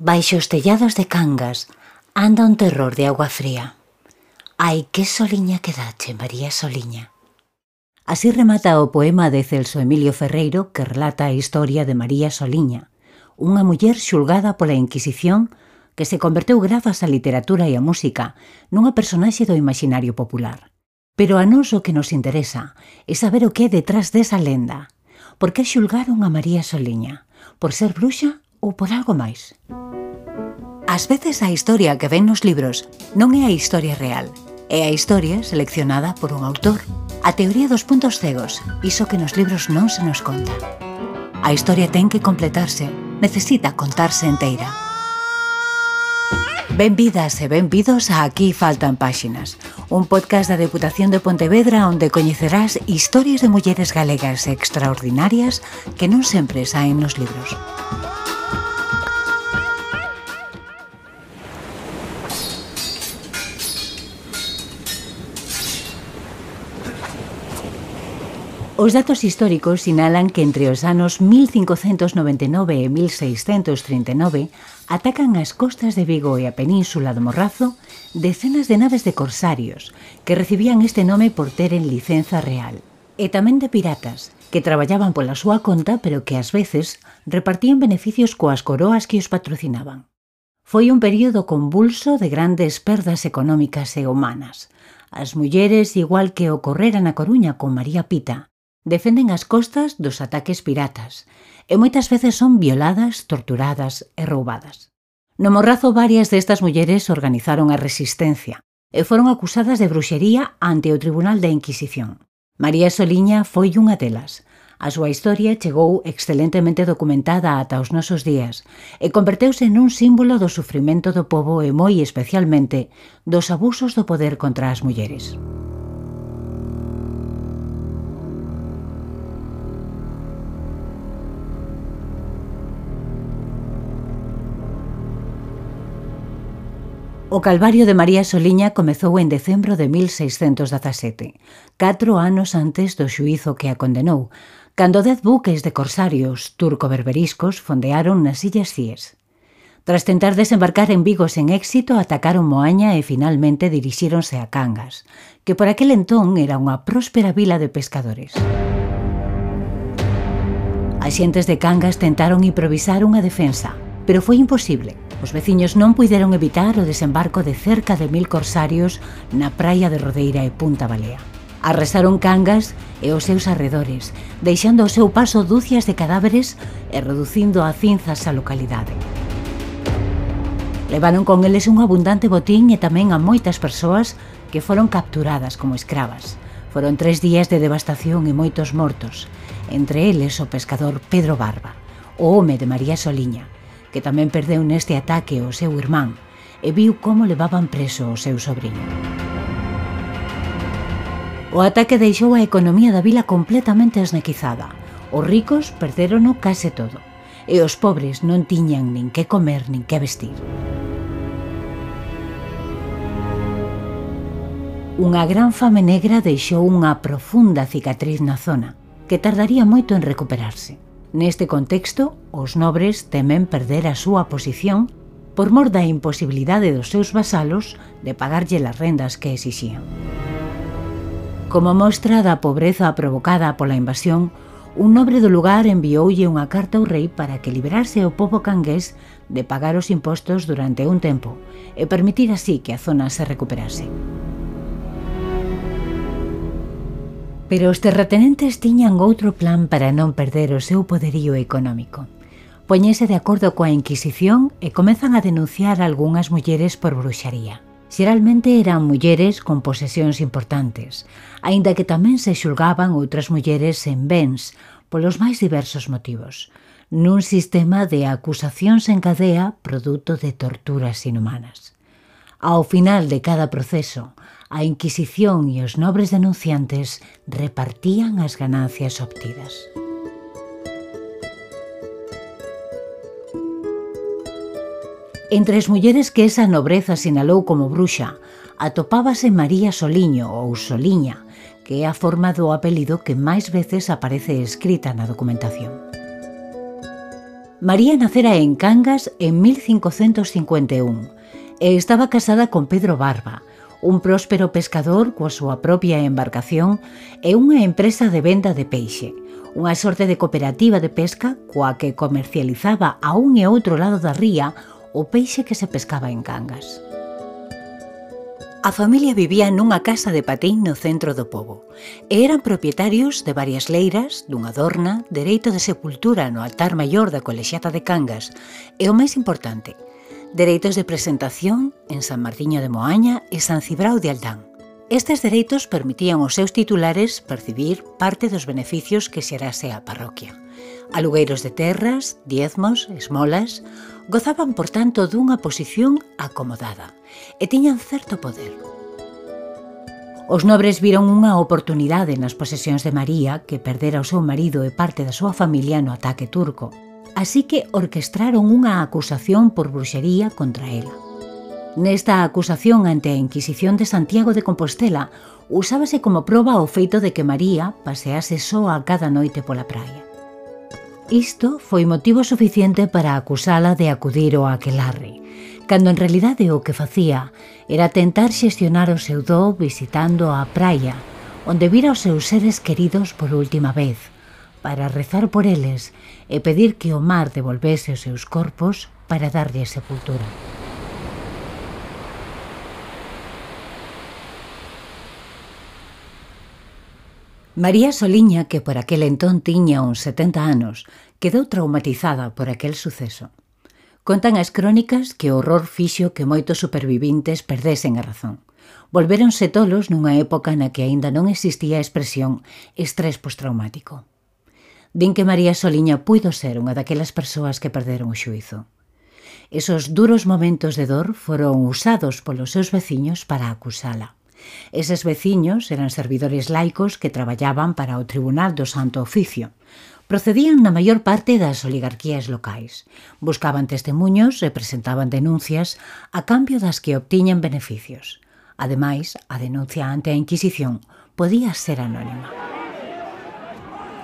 Baixo os tellados de Cangas anda un terror de agua fría. Ai, que soliña que dache, María Soliña. Así remata o poema de Celso Emilio Ferreiro que relata a historia de María Soliña, unha muller xulgada pola Inquisición que se converteu grazas á literatura e á música nunha personaxe do imaginario popular. Pero a nos o que nos interesa é saber o que é detrás desa lenda. Por que xulgaron a María Soliña? Por ser bruxa ou por algo máis? Ás veces a historia que ven nos libros non é a historia real, é a historia seleccionada por un autor. A teoría dos puntos cegos, iso que nos libros non se nos conta. A historia ten que completarse, necesita contarse enteira. Benvidas e benvidos a Aquí faltan páxinas, un podcast da Deputación de Pontevedra onde coñecerás historias de mulleres galegas extraordinarias que non sempre saen nos libros. Os datos históricos sinalan que entre os anos 1599 e 1639 atacan as costas de Vigo e a península do Morrazo decenas de naves de corsarios que recibían este nome por teren licenza real e tamén de piratas que traballaban pola súa conta pero que ás veces repartían beneficios coas coroas que os patrocinaban. Foi un período convulso de grandes perdas económicas e humanas. As mulleres, igual que ocorrera na Coruña con María Pita, defenden as costas dos ataques piratas e moitas veces son violadas, torturadas e roubadas. No Morrazo varias destas mulleres organizaron a resistencia e foron acusadas de bruxería ante o Tribunal da Inquisición. María Soliña foi unha delas. A súa historia chegou excelentemente documentada ata os nosos días e converteuse nun símbolo do sufrimento do povo e moi especialmente dos abusos do poder contra as mulleres. O Calvario de María Soliña comezou en decembro de 1617, catro anos antes do xuízo que a condenou, cando dez buques de corsarios turco-berberiscos fondearon nas Illas Cíes. Tras tentar desembarcar en Vigo sen éxito, atacaron Moaña e finalmente dirixíronse a Cangas, que por aquel entón era unha próspera vila de pescadores. As xentes de Cangas tentaron improvisar unha defensa, pero foi imposible – Os veciños non puideron evitar o desembarco de cerca de mil corsarios na praia de Rodeira e Punta Balea. Arresaron Cangas e os seus arredores, deixando ao seu paso dúcias de cadáveres e reducindo a cinzas a localidade. Levaron con eles un abundante botín e tamén a moitas persoas que foron capturadas como escravas. Foron tres días de devastación e moitos mortos, entre eles o pescador Pedro Barba, o home de María Soliña, que tamén perdeu neste ataque o seu irmán, e viu como levaban preso o seu sobrinho. O ataque deixou a economía da vila completamente esnequizada. Os ricos perderono case todo, e os pobres non tiñan nin que comer nin que vestir. Unha gran fame negra deixou unha profunda cicatriz na zona, que tardaría moito en recuperarse. Neste contexto, os nobres temen perder a súa posición por mor da imposibilidade dos seus vasalos de pagarlle as rendas que exixían. Como mostra da pobreza provocada pola invasión, un nobre do lugar envioulle unha carta ao rei para que liberase o povo cangués de pagar os impostos durante un tempo e permitir así que a zona se recuperase. Pero os terratenentes tiñan outro plan para non perder o seu poderío económico. Poñese de acordo coa Inquisición e comezan a denunciar a algunhas mulleres por bruxaría. Xeralmente eran mulleres con posesións importantes, aínda que tamén se xulgaban outras mulleres en bens, polos máis diversos motivos, nun sistema de acusacións en cadea produto de torturas inhumanas. Ao final de cada proceso, a Inquisición e os nobres denunciantes repartían as ganancias obtidas. Entre as mulleres que esa nobreza sinalou como bruxa, atopábase María Soliño ou Soliña, que é a forma do apelido que máis veces aparece escrita na documentación. María nacera en Cangas en 1551 e estaba casada con Pedro Barba, un próspero pescador coa súa propia embarcación e unha empresa de venda de peixe, unha sorte de cooperativa de pesca coa que comercializaba a un e outro lado da ría o peixe que se pescaba en Cangas. A familia vivía nunha casa de patín no centro do pobo e eran propietarios de varias leiras, dunha dorna, dereito de sepultura no altar maior da colexiata de Cangas e o máis importante, dereitos de presentación en San Martiño de Moaña e San Cibrao de Aldán. Estes dereitos permitían aos seus titulares percibir parte dos beneficios que xerase a parroquia. Alugueiros de terras, diezmos, esmolas, gozaban, por tanto, dunha posición acomodada e tiñan certo poder. Os nobres viron unha oportunidade nas posesións de María que perdera o seu marido e parte da súa familia no ataque turco así que orquestraron unha acusación por bruxería contra ela. Nesta acusación ante a Inquisición de Santiago de Compostela usábase como proba o feito de que María pasease soa cada noite pola praia. Isto foi motivo suficiente para acusala de acudir ao aquelarre, cando en realidade o que facía era tentar xestionar o seu dó visitando a praia, onde vira os seus seres queridos por última vez – para rezar por eles e pedir que o mar devolvese os seus corpos para darlle sepultura. María Soliña, que por aquel entón tiña uns 70 anos, quedou traumatizada por aquel suceso. Contan as crónicas que o horror fixo que moitos supervivintes perdesen a razón. Volvéronse tolos nunha época na que aínda non existía a expresión estrés postraumático din que María Soliña puido ser unha daquelas persoas que perderon o xuizo. Esos duros momentos de dor foron usados polos seus veciños para acusala. Eses veciños eran servidores laicos que traballaban para o Tribunal do Santo Oficio. Procedían na maior parte das oligarquías locais. Buscaban testemunhos e presentaban denuncias a cambio das que obtiñan beneficios. Ademais, a denuncia ante a Inquisición podía ser anónima.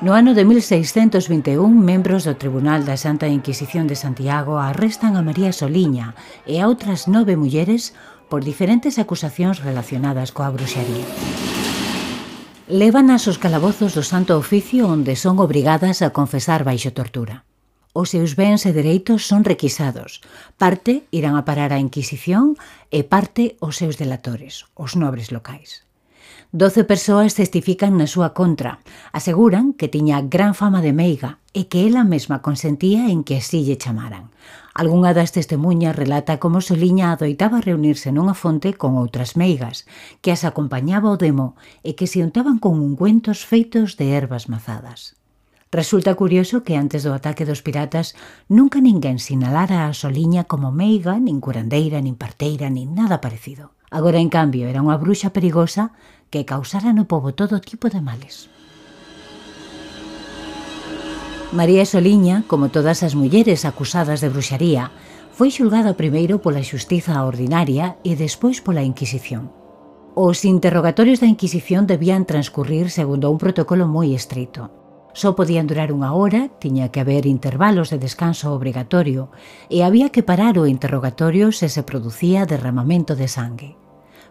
No ano de 1621, membros do Tribunal da Santa Inquisición de Santiago arrestan a María Soliña e a outras nove mulleres por diferentes acusacións relacionadas coa bruxería. Levan aos calabozos do Santo Oficio onde son obrigadas a confesar baixo tortura. Os seus bens e dereitos son requisados. Parte irán a parar á Inquisición e parte os seus delatores, os nobres locais. Doce persoas testifican na súa contra. Aseguran que tiña gran fama de meiga e que ela mesma consentía en que así lle chamaran. Algúnha das testemunhas relata como Soliña adoitaba reunirse nunha fonte con outras meigas, que as acompañaba o demo e que se untaban con ungüentos feitos de ervas mazadas. Resulta curioso que antes do ataque dos piratas nunca ninguén sinalara a Soliña como meiga, nin curandeira, nin parteira, nin nada parecido. Agora, en cambio, era unha bruxa perigosa que causara no povo todo tipo de males. María Soliña, como todas as mulleres acusadas de bruxaría, foi xulgada primeiro pola xustiza ordinaria e despois pola Inquisición. Os interrogatorios da Inquisición debían transcurrir segundo un protocolo moi estrito. Só podían durar unha hora, tiña que haber intervalos de descanso obrigatorio e había que parar o interrogatorio se se producía derramamento de sangue.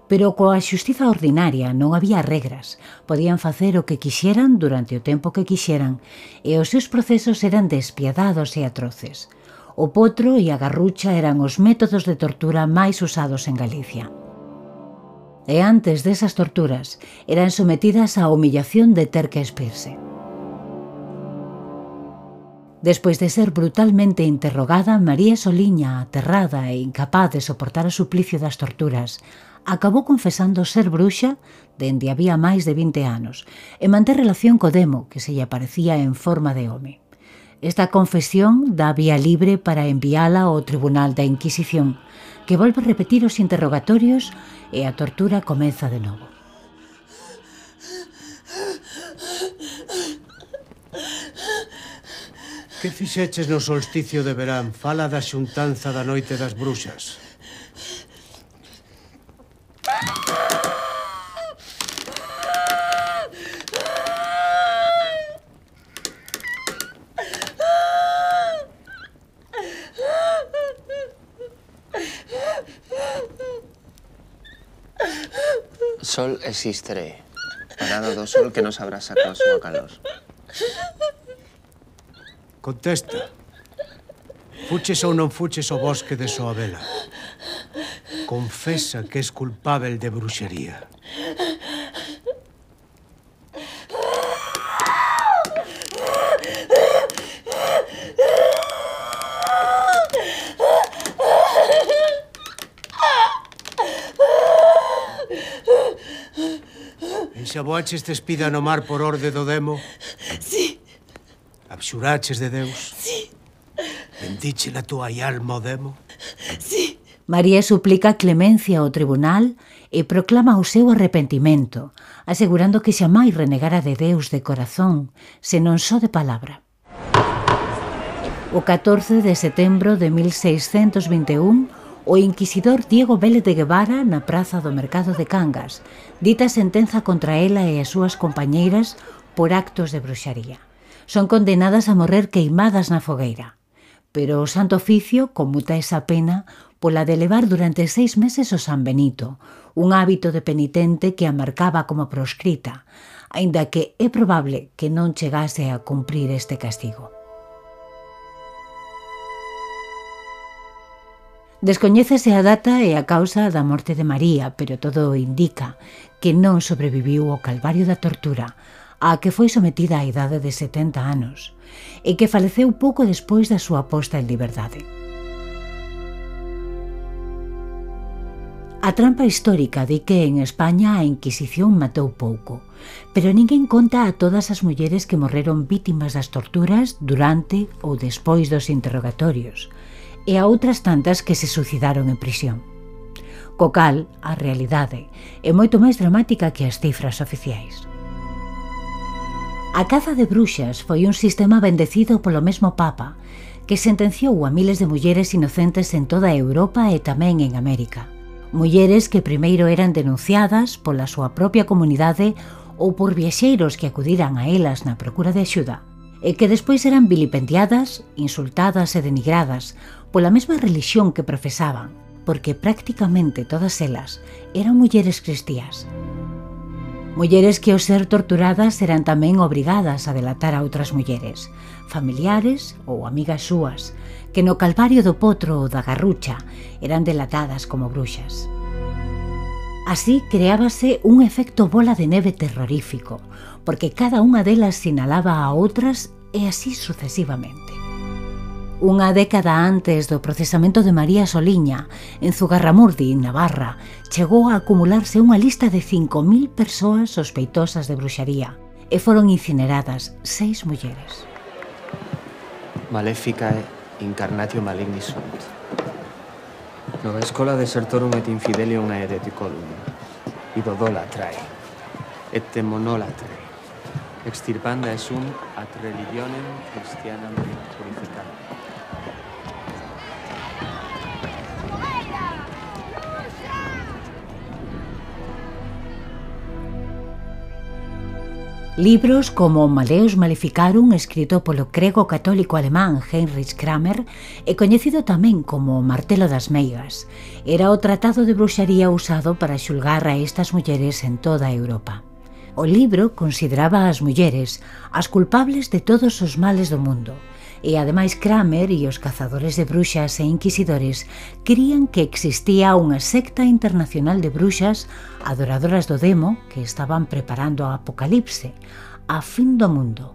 Pero coa xustiza ordinaria non había regras, podían facer o que quixeran durante o tempo que quixeran, e os seus procesos eran despiadados e atroces. O potro e a garrucha eran os métodos de tortura máis usados en Galicia. E antes desas torturas, eran sometidas á humillación de ter que espirse. Despois de ser brutalmente interrogada, María Soliña, aterrada e incapaz de soportar o suplicio das torturas, acabou confesando ser bruxa dende había máis de 20 anos e manter relación co demo que se lle aparecía en forma de home. Esta confesión dá vía libre para enviala ao Tribunal da Inquisición, que volve a repetir os interrogatorios e a tortura comeza de novo. Que fixeches no solsticio de verán? Fala da xuntanza da noite das bruxas. sol existiré. Parado do sol que nos abraza coa súa calor. Contesta. Fuches ou non fuches o bosque de Soabela. Confesa que és culpável de bruxería. Xaboaches despida no mar por orde do demo? Sí. Abxuraches de Deus? Sí. Bendiche la tua alma o demo? Sí. María suplica clemencia ao tribunal e proclama o seu arrepentimento, asegurando que xamais renegara de Deus de corazón, senón só de palabra. O 14 de setembro de 1621, o inquisidor Diego Vélez de Guevara na praza do Mercado de Cangas, dita sentenza contra ela e as súas compañeiras por actos de bruxaría. Son condenadas a morrer queimadas na fogueira. Pero o Santo Oficio comuta esa pena pola de levar durante seis meses o San Benito, un hábito de penitente que a marcaba como proscrita, aínda que é probable que non chegase a cumprir este castigo. Descoñécese a data e a causa da morte de María, pero todo indica que non sobreviviu ao calvario da tortura, a que foi sometida á idade de 70 anos, e que faleceu pouco despois da súa posta en liberdade. A trampa histórica di que en España a Inquisición matou pouco, pero ninguén conta a todas as mulleres que morreron vítimas das torturas durante ou despois dos interrogatorios, e a outras tantas que se suicidaron en prisión. Co cal, a realidade é moito máis dramática que as cifras oficiais. A caza de bruxas foi un sistema bendecido polo mesmo Papa, que sentenciou a miles de mulleres inocentes en toda Europa e tamén en América. Mulleres que primeiro eran denunciadas pola súa propia comunidade ou por viaxeiros que acudiran a elas na procura de axuda, e que despois eran vilipendiadas, insultadas e denigradas pola mesma relixión que profesaban, porque prácticamente todas elas eran mulleres cristías. Mulleres que ao ser torturadas eran tamén obrigadas a delatar a outras mulleres, familiares ou amigas súas, que no Calvario do Potro ou da Garrucha eran delatadas como bruxas. Así creábase un efecto bola de neve terrorífico, porque cada unha delas sinalaba a outras e así sucesivamente. Unha década antes do procesamento de María Soliña, en Zugarramurdi, Navarra, chegou a acumularse unha lista de 5.000 persoas sospeitosas de bruxaría e foron incineradas seis mulleres. Maléfica incarnatio maligni sunt. Nova escola desertorum et infidelium et eticolum. Idodolatrae. Et demonolatrae. Extirpanda esum ad religionem christianam purificam. Libros como Maleus Maleficarum, escrito polo crego católico alemán Heinrich Kramer, e coñecido tamén como Martelo das Meigas, era o tratado de bruxaría usado para xulgar a estas mulleres en toda a Europa. O libro consideraba as mulleres as culpables de todos os males do mundo – E ademais Kramer e os cazadores de bruxas e inquisidores crían que existía unha secta internacional de bruxas adoradoras do demo que estaban preparando a apocalipse, a fin do mundo.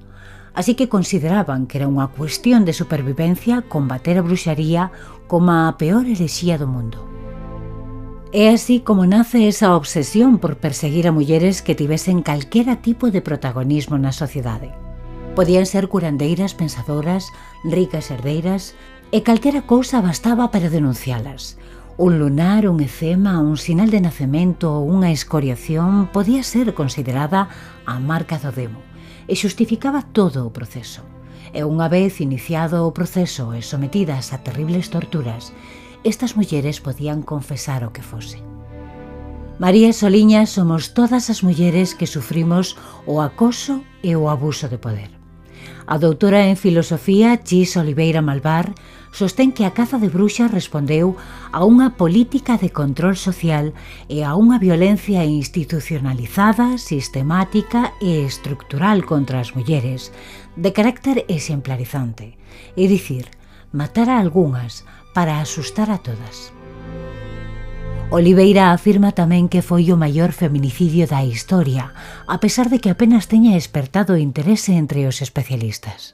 Así que consideraban que era unha cuestión de supervivencia combater a bruxaría como a peor herexía do mundo. É así como nace esa obsesión por perseguir a mulleres que tivesen calquera tipo de protagonismo na sociedade. Podían ser curandeiras, pensadoras, ricas herdeiras, e calquera cousa bastaba para denuncialas. Un lunar, un efema, un sinal de nacemento ou unha escoriación podía ser considerada a marca do demo e xustificaba todo o proceso. E unha vez iniciado o proceso e sometidas a terribles torturas, estas mulleres podían confesar o que fose. María Soliña somos todas as mulleres que sufrimos o acoso e o abuso de poder. A doutora en filosofía Chis Oliveira Malvar sostén que a caza de bruxas respondeu a unha política de control social e a unha violencia institucionalizada, sistemática e estructural contra as mulleres, de carácter exemplarizante, é dicir, matar a algunhas para asustar a todas. Oliveira afirma tamén que foi o maior feminicidio da historia, a pesar de que apenas teña despertado interese entre os especialistas.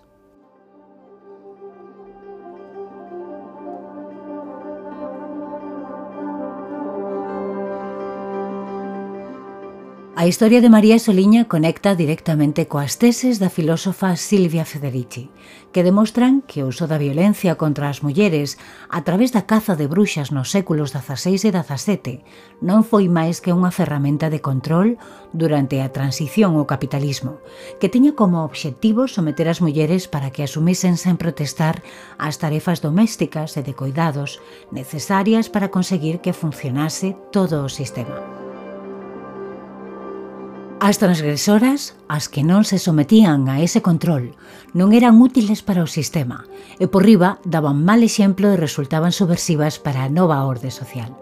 A historia de María Soliña conecta directamente coas teses da filósofa Silvia Federici, que demostran que o uso da violencia contra as mulleres a través da caza de bruxas nos séculos XVI e XVII non foi máis que unha ferramenta de control durante a transición ao capitalismo, que tiña como obxectivo someter as mulleres para que asumisen sen protestar as tarefas domésticas e de cuidados necesarias para conseguir que funcionase todo o sistema. As transgresoras, as que non se sometían a ese control, non eran útiles para o sistema e por riba daban mal exemplo e resultaban subversivas para a nova orde social.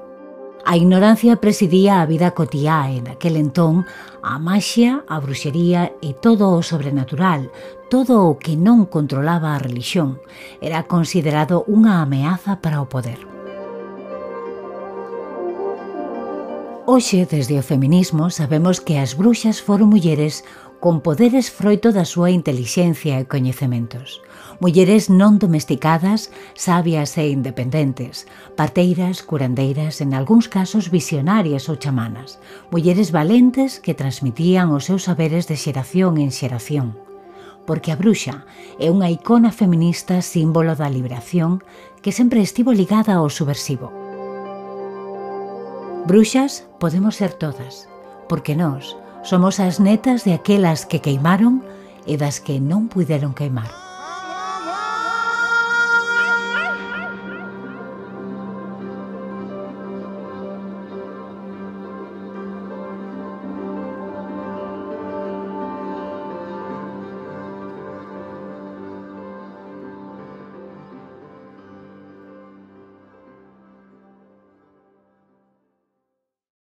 A ignorancia presidía a vida cotiá en aquel entón, a maxia, a bruxería e todo o sobrenatural, todo o que non controlaba a relixión, era considerado unha ameaza para o poder. Hoxe, desde o feminismo, sabemos que as bruxas foron mulleres con poderes froito da súa intelixencia e coñecementos. Mulleres non domesticadas, sabias e independentes, parteiras, curandeiras, en algúns casos visionarias ou chamanas, mulleres valentes que transmitían os seus saberes de xeración en xeración. Porque a bruxa é unha icona feminista símbolo da liberación que sempre estivo ligada ao subversivo. Bruxas podemos ser todas, porque nós somos as netas de aquelas que queimaron e das que non puideron queimar.